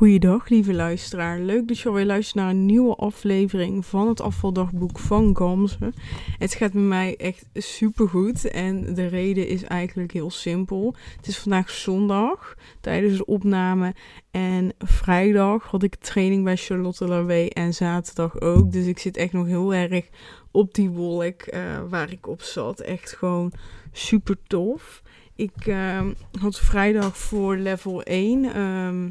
Goeiedag, lieve luisteraar. Leuk dat je alweer luistert naar een nieuwe aflevering van het afvaldagboek van Gamze. Het gaat met mij echt super goed en de reden is eigenlijk heel simpel. Het is vandaag zondag tijdens de opname en vrijdag had ik training bij Charlotte Laway en zaterdag ook. Dus ik zit echt nog heel erg op die wolk uh, waar ik op zat. Echt gewoon super tof. Ik uh, had vrijdag voor level 1. Um, ehm,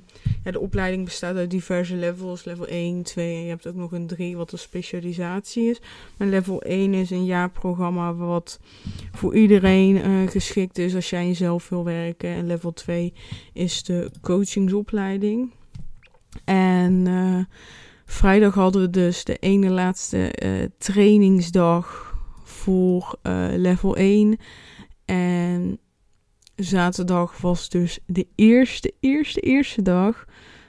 ja, de opleiding bestaat uit diverse levels. Level 1, 2 en je hebt ook nog een 3 wat een specialisatie is. Maar level 1 is een jaarprogramma wat voor iedereen uh, geschikt is als jij jezelf wil werken. En level 2 is de coachingsopleiding. En uh, vrijdag hadden we dus de ene laatste uh, trainingsdag voor level 1. En zaterdag was dus de eerste, eerste, eerste dag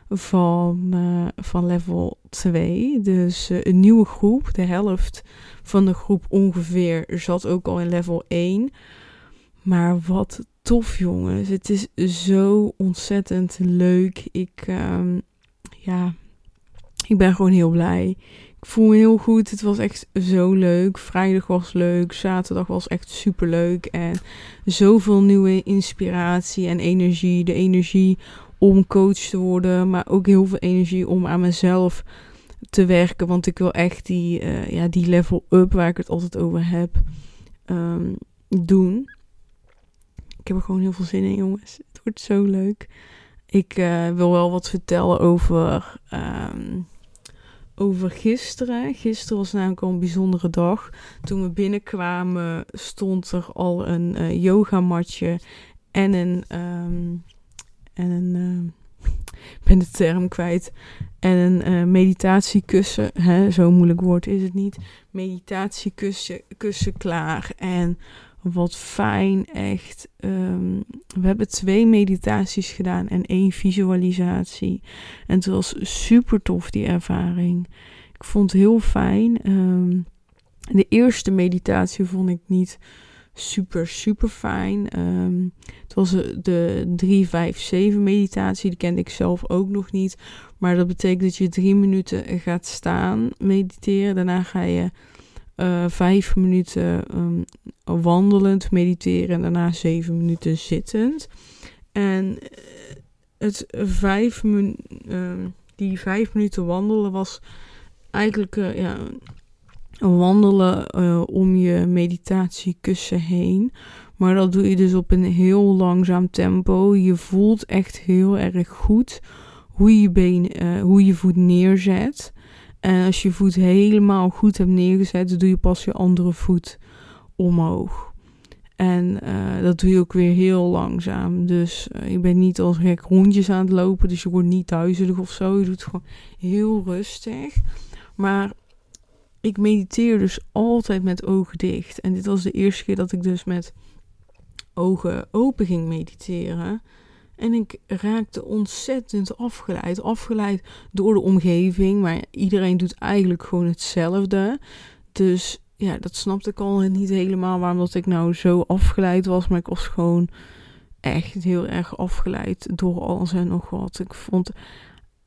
van, uh, van level 2. Dus uh, een nieuwe groep. De helft van de groep ongeveer zat ook al in level 1. Maar wat tof, jongens. Het is zo ontzettend leuk. Ik, uh, ja, ik ben gewoon heel blij. Ik voel me heel goed. Het was echt zo leuk. Vrijdag was leuk. Zaterdag was echt super leuk. En zoveel nieuwe inspiratie en energie. De energie om coach te worden. Maar ook heel veel energie om aan mezelf te werken. Want ik wil echt die, uh, ja, die level up waar ik het altijd over heb. Um, doen. Ik heb er gewoon heel veel zin in, jongens. Het wordt zo leuk. Ik uh, wil wel wat vertellen over. Um, over gisteren. Gisteren was namelijk al een bijzondere dag. Toen we binnenkwamen stond er al een uh, yogamatje en een... Um, en een uh, ik ben de term kwijt. En een uh, meditatiekussen. Hè, zo moeilijk woord is het niet. Meditatiekussen kussen klaar. En wat fijn, echt. Um, we hebben twee meditaties gedaan en één visualisatie. En het was super tof, die ervaring. Ik vond het heel fijn. Um, de eerste meditatie vond ik niet super, super fijn. Um, het was de 3-5-7 meditatie. Die kende ik zelf ook nog niet. Maar dat betekent dat je drie minuten gaat staan mediteren. Daarna ga je uh, vijf minuten um, wandelend mediteren en daarna zeven minuten zittend. En eh, het vijf min, uh, die vijf minuten wandelen was eigenlijk uh, ja, wandelen om je meditatiekussen heen. Maar dat doe je dus op een heel langzaam tempo. Je voelt echt heel erg goed hoe je, been, hoe je voet neerzet. En als je voet helemaal goed hebt neergezet, doe je pas je andere voet omhoog. En uh, dat doe je ook weer heel langzaam. Dus uh, je bent niet als gek rondjes aan het lopen. Dus je wordt niet duizelig of zo. Je doet het gewoon heel rustig. Maar ik mediteer dus altijd met ogen dicht. En dit was de eerste keer dat ik dus met ogen open ging mediteren. En ik raakte ontzettend afgeleid. Afgeleid door de omgeving. Maar iedereen doet eigenlijk gewoon hetzelfde. Dus ja, dat snapte ik al niet helemaal waarom dat ik nou zo afgeleid was. Maar ik was gewoon echt heel erg afgeleid door alles en nog wat. Ik vond,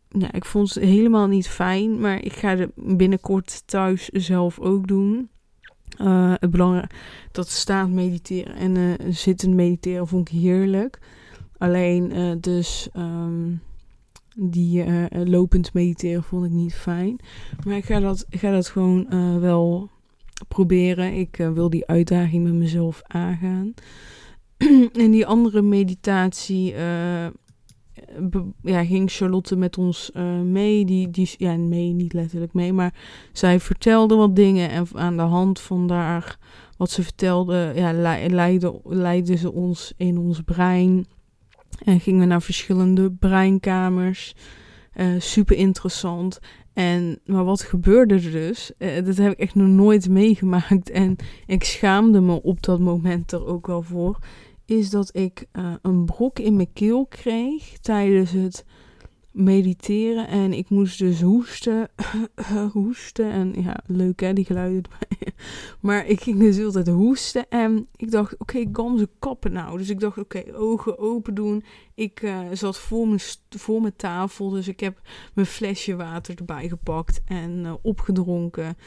ja, ik vond het helemaal niet fijn. Maar ik ga het binnenkort thuis zelf ook doen. Uh, het belangrijk dat staand mediteren en uh, zittend mediteren vond ik heerlijk. Alleen uh, dus um, die uh, lopend mediteren vond ik niet fijn. Maar ik ga dat, ga dat gewoon wel proberen. Ik wil die uitdaging met mezelf aangaan. en die andere meditatie ja, ging Charlotte met ons mee. Die, die, ja, mee, niet letterlijk mee. Maar zij vertelde wat dingen. En aan de hand van daar, wat ze vertelde, ja, leidde, leidde ze ons in ons brein en gingen we naar verschillende breinkamers. Uh, super interessant. En, maar wat gebeurde er dus? Uh, dat heb ik echt nog nooit meegemaakt. En ik schaamde me op dat moment er ook wel voor. Is dat ik uh, een brok in mijn keel kreeg tijdens het mediteren. En ik moest dus hoesten. hoesten. En ja, leuk hè, die geluiden. maar ik ging dus altijd hoesten. En ik dacht, oké, okay, ze kappen nou. Dus ik dacht, oké, ogen open doen. Ik uh, zat voor mijn, voor mijn tafel, dus ik heb mijn flesje water erbij gepakt en uh, opgedronken.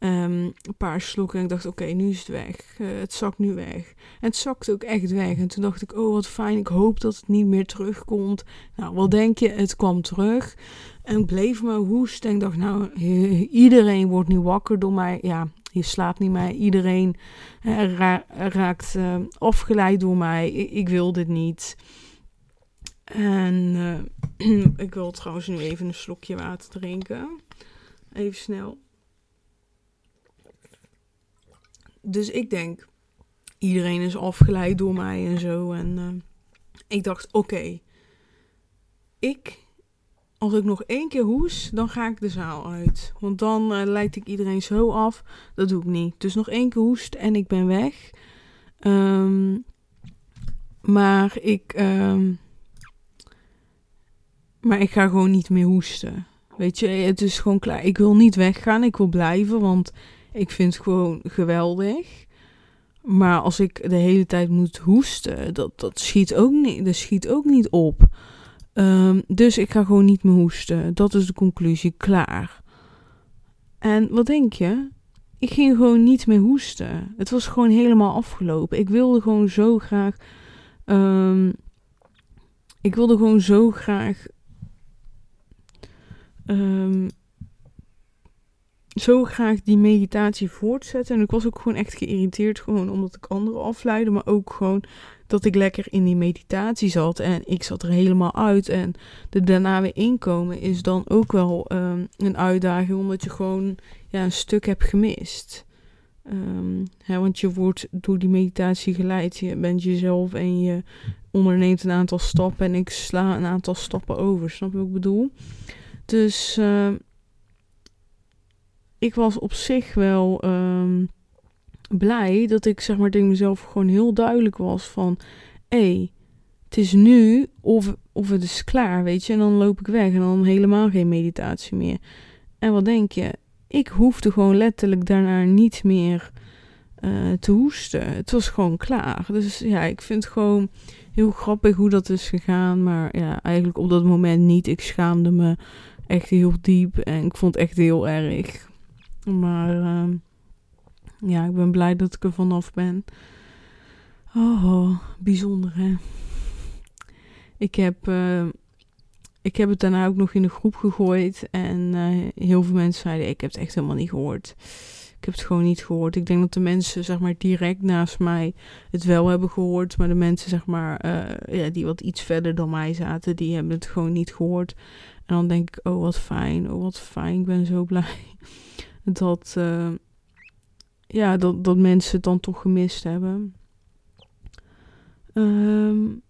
Um, een paar slokken en ik dacht, oké, nu is het weg. Uh, het zakt nu weg. En het zakte ook echt weg. En toen dacht ik, oh wat fijn, ik hoop dat het niet meer terugkomt. Nou, wat denk je? Het kwam terug. En ik bleef maar hoesten. En ik dacht, nou, iedereen wordt nu wakker door mij. Ja, je slaapt niet meer. Iedereen ra raakt afgeleid door mij. Ik, wil dit niet. En ik wil trouwens nu even een slokje water drinken. Even snel. Dus ik denk, iedereen is afgeleid door mij en zo. En uh, ik dacht, oké, ik als ik nog één keer hoes, dan ga ik de zaal uit. Want dan uh, leid ik iedereen zo af. Dat doe ik niet. Dus nog één keer hoest en ik ben weg. Um, maar ik. Um, maar ik ga gewoon niet meer hoesten. Weet je, het is gewoon klaar. Ik wil niet weggaan. Ik wil blijven, want ik vind het gewoon geweldig. Maar als ik de hele tijd moet hoesten, dat, dat, schiet, ook niet, dat schiet ook niet op. Um, dus ik ga gewoon niet meer hoesten. Dat is de conclusie. Klaar. En wat denk je? Ik ging gewoon niet meer hoesten. Het was gewoon helemaal afgelopen. Ik wilde gewoon zo graag. Um, ik wilde gewoon zo graag. Um, zo graag die meditatie voortzetten. En ik was ook gewoon echt geïrriteerd. Gewoon omdat ik anderen afleidde. Maar ook gewoon dat ik lekker in die meditatie zat en ik zat er helemaal uit. En er daarna weer inkomen is dan ook wel um, een uitdaging, omdat je gewoon ja, een stuk hebt gemist. Um, hè, want je wordt door die meditatie geleid. Je bent jezelf en je onderneemt een aantal stappen. En ik sla een aantal stappen over. Snap je wat ik bedoel? Dus uh, ik was op zich wel. Um, blij dat ik zeg maar tegen mezelf gewoon heel duidelijk was van... Hé, hey, het is nu of, of het is klaar, weet je. En dan loop ik weg en dan helemaal geen meditatie meer. En wat denk je? Ik hoefde gewoon letterlijk daarna niet meer uh, te hoesten. Het was gewoon klaar. Dus ja, ik vind het gewoon heel grappig hoe dat is gegaan. Maar ja, eigenlijk op dat moment niet. Ik schaamde me echt heel diep en ik vond het echt heel erg. Maar... Uh, ja, ik ben blij dat ik er vanaf ben. Oh, bijzonder hè. Ik heb, uh, ik heb het daarna ook nog in de groep gegooid. En uh, heel veel mensen zeiden, ik heb het echt helemaal niet gehoord. Ik heb het gewoon niet gehoord. Ik denk dat de mensen, zeg maar, direct naast mij het wel hebben gehoord. Maar de mensen, zeg maar, uh, ja, die wat iets verder dan mij zaten, die hebben het gewoon niet gehoord. En dan denk ik, oh wat fijn, oh wat fijn, ik ben zo blij dat, ja, dat, dat mensen het dan toch gemist hebben. Um,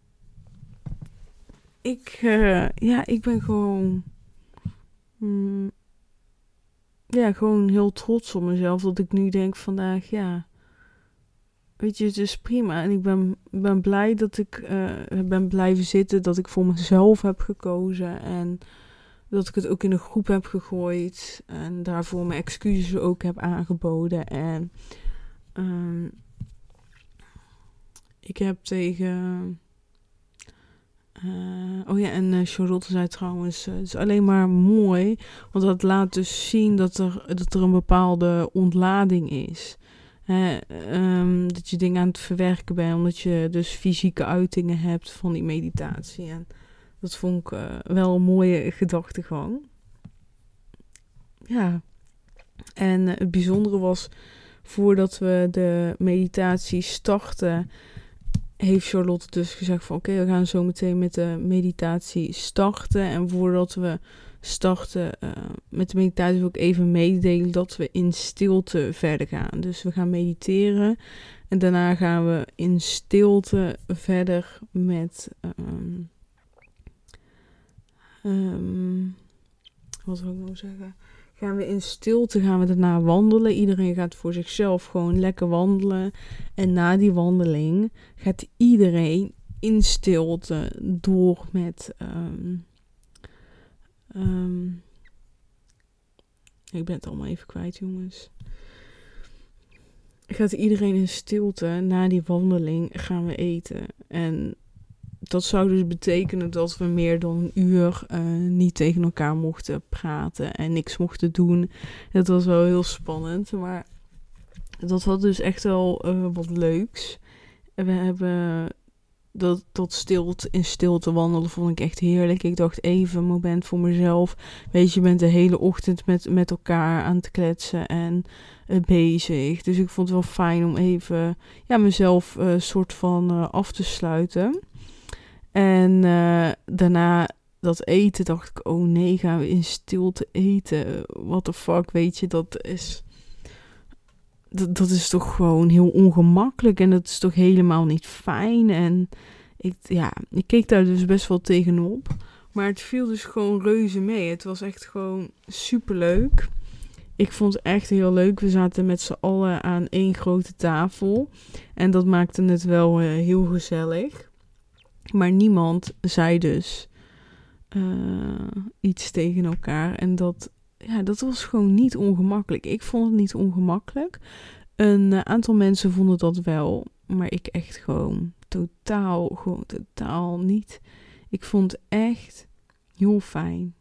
ik, uh, ja, ik ben gewoon. Mm, ja, gewoon heel trots op mezelf. Dat ik nu denk vandaag, ja. Weet je, het is prima. En ik ben, ben blij dat ik uh, ben blijven zitten. Dat ik voor mezelf heb gekozen. En dat ik het ook in de groep heb gegooid. En daarvoor mijn excuses ook heb aangeboden. En um, ik heb tegen. Uh, oh ja, en uh, Charlotte zei trouwens: uh, het is alleen maar mooi. Want dat laat dus zien dat er, dat er een bepaalde ontlading is. Um, dat je dingen aan het verwerken bent, omdat je dus fysieke uitingen hebt van die meditatie. En dat vond ik uh, wel een mooie gedachtegang. Ja. En uh, het bijzondere was, voordat we de meditatie starten, heeft Charlotte dus gezegd van oké, we gaan zo meteen met de meditatie starten. En voordat we starten uh, met de meditatie wil ik even meedelen dat we in stilte verder gaan. Dus we gaan mediteren en daarna gaan we in stilte verder met um, Um, wat wil ik nou zeggen? Gaan we in stilte, gaan we daarna wandelen. Iedereen gaat voor zichzelf gewoon lekker wandelen. En na die wandeling gaat iedereen in stilte door met. Um, ik ben het allemaal even kwijt, jongens. Gaat iedereen in stilte na die wandeling gaan we eten. En dat zou dus betekenen dat we meer dan een uur uh, niet tegen elkaar mochten praten en niks mochten doen. Dat was wel heel spannend, maar dat had dus echt wel uh, wat leuks. We hebben dat, dat stilte, in stilte wandelen vond ik echt heerlijk. Ik dacht even een moment voor mezelf. Weet je, je bent de hele ochtend met, met elkaar aan het kletsen en uh, bezig. Dus ik vond het wel fijn om even ja, mezelf een soort van af te sluiten. En daarna dat eten dacht ik, oh nee, gaan we in stilte eten? What the fuck, weet je, dat is dat, dat is toch gewoon heel ongemakkelijk en dat is toch helemaal niet fijn. En ik, ja, ik keek daar dus best wel tegenop. Maar het viel dus gewoon reuze mee. Het was echt gewoon super leuk. Ik vond het echt heel leuk. We zaten met z'n allen aan één grote tafel. En dat maakte het wel uh, heel gezellig. Maar niemand zei dus uh, iets tegen elkaar. En dat ja, dat was gewoon niet ongemakkelijk. Ik vond het niet ongemakkelijk. Een uh, aantal mensen vonden dat wel, maar ik echt gewoon totaal, gewoon totaal niet. Ik vond het echt heel fijn.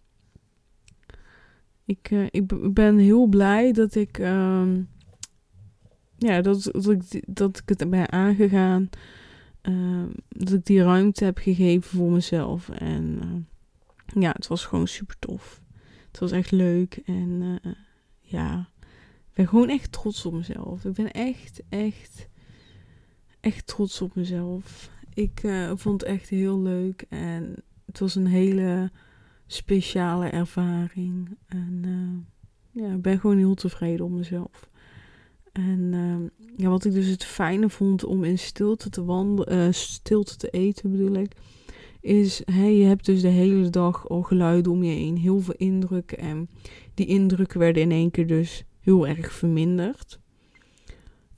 Ik, uh, ik ben heel blij dat ik, uh, ja, dat, dat, ik, dat ik het ben aangegaan. Ehm, dat ik die ruimte heb gegeven voor mezelf. En eh, ja, het was gewoon super tof. Het was echt leuk en uh, ja, ik ben gewoon echt trots op mezelf. Ik ben echt, echt, echt trots op mezelf. Ik vond het echt heel leuk en het was een hele speciale ervaring. En ja, ik ben gewoon heel tevreden op mezelf. En ja, wat ik dus het fijne vond om in stilte te wandelen, stilte te eten bedoel ik is hey, je hebt dus de hele dag al geluiden om je heen, heel veel indrukken en die indrukken werden in één keer dus heel erg verminderd.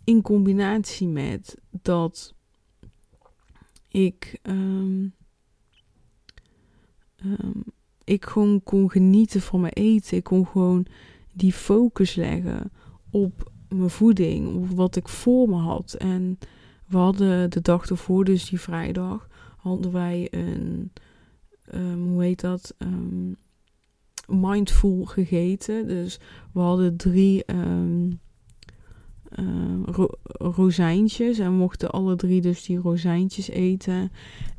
In combinatie met dat ik, um, um, ik gewoon kon genieten van mijn eten. Ik kon gewoon die focus leggen op mijn voeding, op wat ik voor me had. En we hadden de dag ervoor, dus die vrijdag, hadden wij een, um, hoe heet dat, um, mindful gegeten. Dus we hadden drie um, ro rozijntjes en we mochten alle drie dus die rozijntjes eten.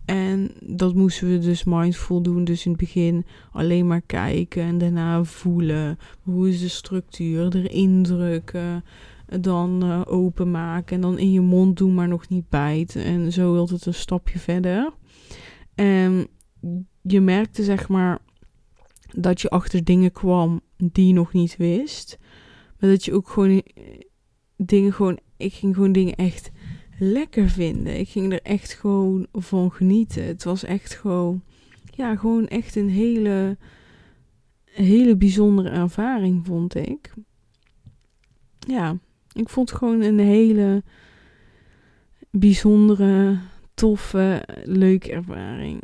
En dat moesten we dus mindful doen. Dus in het begin alleen maar kijken en daarna voelen. Hoe is de structuur? Erin drukken. Dan uh, openmaken en dan in je mond doen, maar nog niet bijten. En zo wilt het een stapje verder. En je merkte zeg maar dat je achter dingen kwam die je nog niet wist. Maar dat je ook gewoon dingen gewoon... Ik ging gewoon dingen echt lekker vinden. Ik ging er echt gewoon van genieten. Het was echt gewoon... Ja, gewoon echt een hele... Hele bijzondere ervaring, vond ik. Ja, ik vond gewoon een hele bijzondere toffe, leuke ervaring.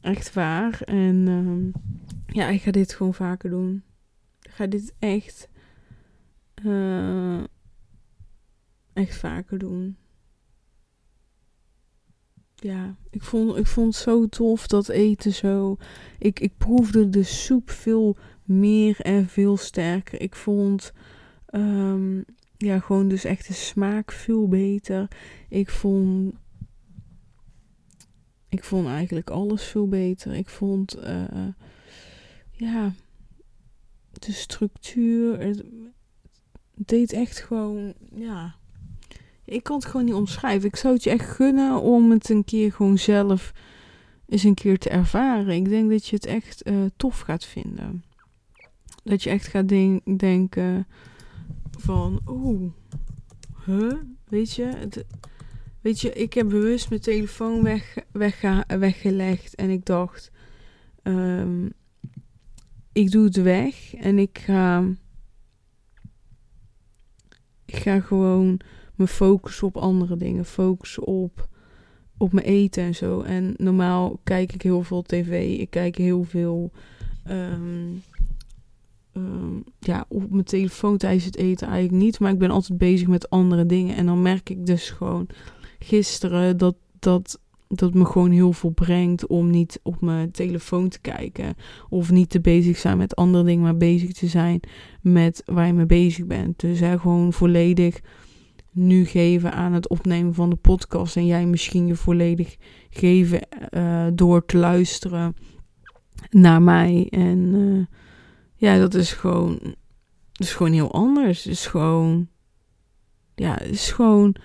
Echt waar. En um, ja, ik ga dit gewoon vaker doen. Ik ga dit echt, uh, echt vaker doen. Ja, ik vond, ik vond het zo tof dat eten zo. Ik, ik proefde de soep veel meer en veel sterker. Ik vond um, ja, gewoon dus echt de smaak veel beter. Ik vond ik vond eigenlijk alles veel beter. Ik vond, uh, ja, de structuur. Het, deed echt gewoon, ja. Ik kan het gewoon niet omschrijven. Ik zou het je echt gunnen om het een keer gewoon zelf eens een keer te ervaren. Ik denk dat je het echt uh, tof gaat vinden. Dat je echt gaat denk denken van, oeh, huh? Weet je, het, Weet je, ik heb bewust mijn telefoon weg, weg, weggelegd. En ik dacht, um, ik doe het weg. En ik ga, ik ga gewoon me focussen op andere dingen. Focussen op, op mijn eten en zo. En normaal kijk ik heel veel tv. Ik kijk heel veel... Um, um, ja, op mijn telefoon tijdens het eten eigenlijk niet. Maar ik ben altijd bezig met andere dingen. En dan merk ik dus gewoon gisteren dat, dat dat me gewoon heel veel brengt om niet op mijn telefoon te kijken. Of niet te bezig zijn met andere dingen, maar bezig te zijn met waar je mee bezig bent. Dus hè, gewoon volledig nu geven aan het opnemen van de podcast. En jij misschien je volledig geven uh, door te luisteren naar mij. En uh, ja, dat is gewoon, dat is gewoon heel anders. Het is gewoon, ja, het is gewoon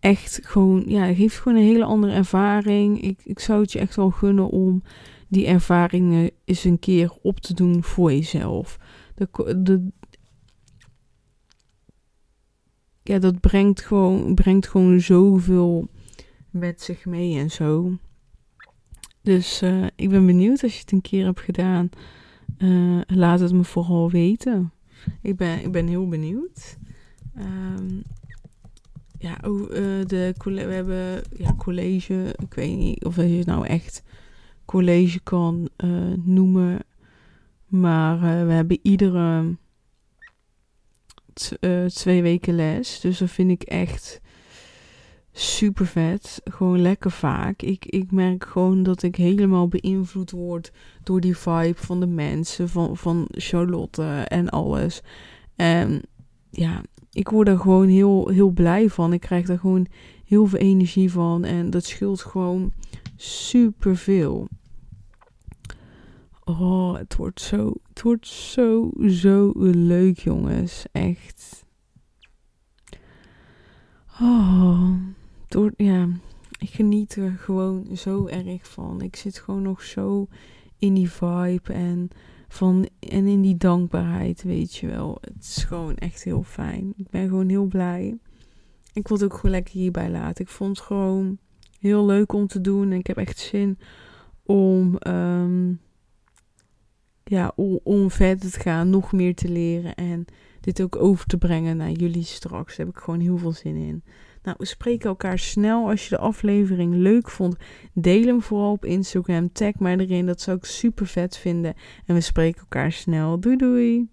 echt gewoon, ja, het geeft gewoon een hele andere ervaring. Ik, ik zou het je echt wel gunnen om die ervaringen eens een keer op te doen voor jezelf. De, de, ja, dat brengt gewoon, brengt gewoon zoveel met zich mee en zo. Dus uh, ik ben benieuwd als je het een keer hebt gedaan. Uh, laat het me vooral weten. Ik ben, ik ben heel benieuwd. Um, ja, uh, de, we hebben ja, college. Ik weet niet of je het nou echt college kan uh, noemen. Maar uh, we hebben iedere twee weken les. Dus dat vind ik echt super vet. Gewoon lekker vaak. Ik, ik merk gewoon dat ik helemaal beïnvloed word door die vibe van de mensen, van, van Charlotte en alles. En ja, ik word er gewoon heel, heel blij van. Ik krijg er gewoon heel veel energie van. En dat scheelt gewoon super veel. Oh, het wordt zo, het wordt zo, zo leuk, jongens. Echt. Oh, door, ja, ik geniet er gewoon zo erg van. Ik zit gewoon nog zo in die vibe en van, en in die dankbaarheid, weet je wel. Het is gewoon echt heel fijn. Ik ben gewoon heel blij. Ik wil het ook gewoon lekker hierbij laten. Ik vond het gewoon heel leuk om te doen. En ik heb echt zin om, um, ja, om, om verder te gaan, nog meer te leren. En dit ook over te brengen naar jullie straks. Daar heb ik gewoon heel veel zin in. Nou, we spreken elkaar snel. Als je de aflevering leuk vond, deel hem vooral op Instagram. Tag mij erin, dat zou ik super vet vinden. En we spreken elkaar snel. Doei doei!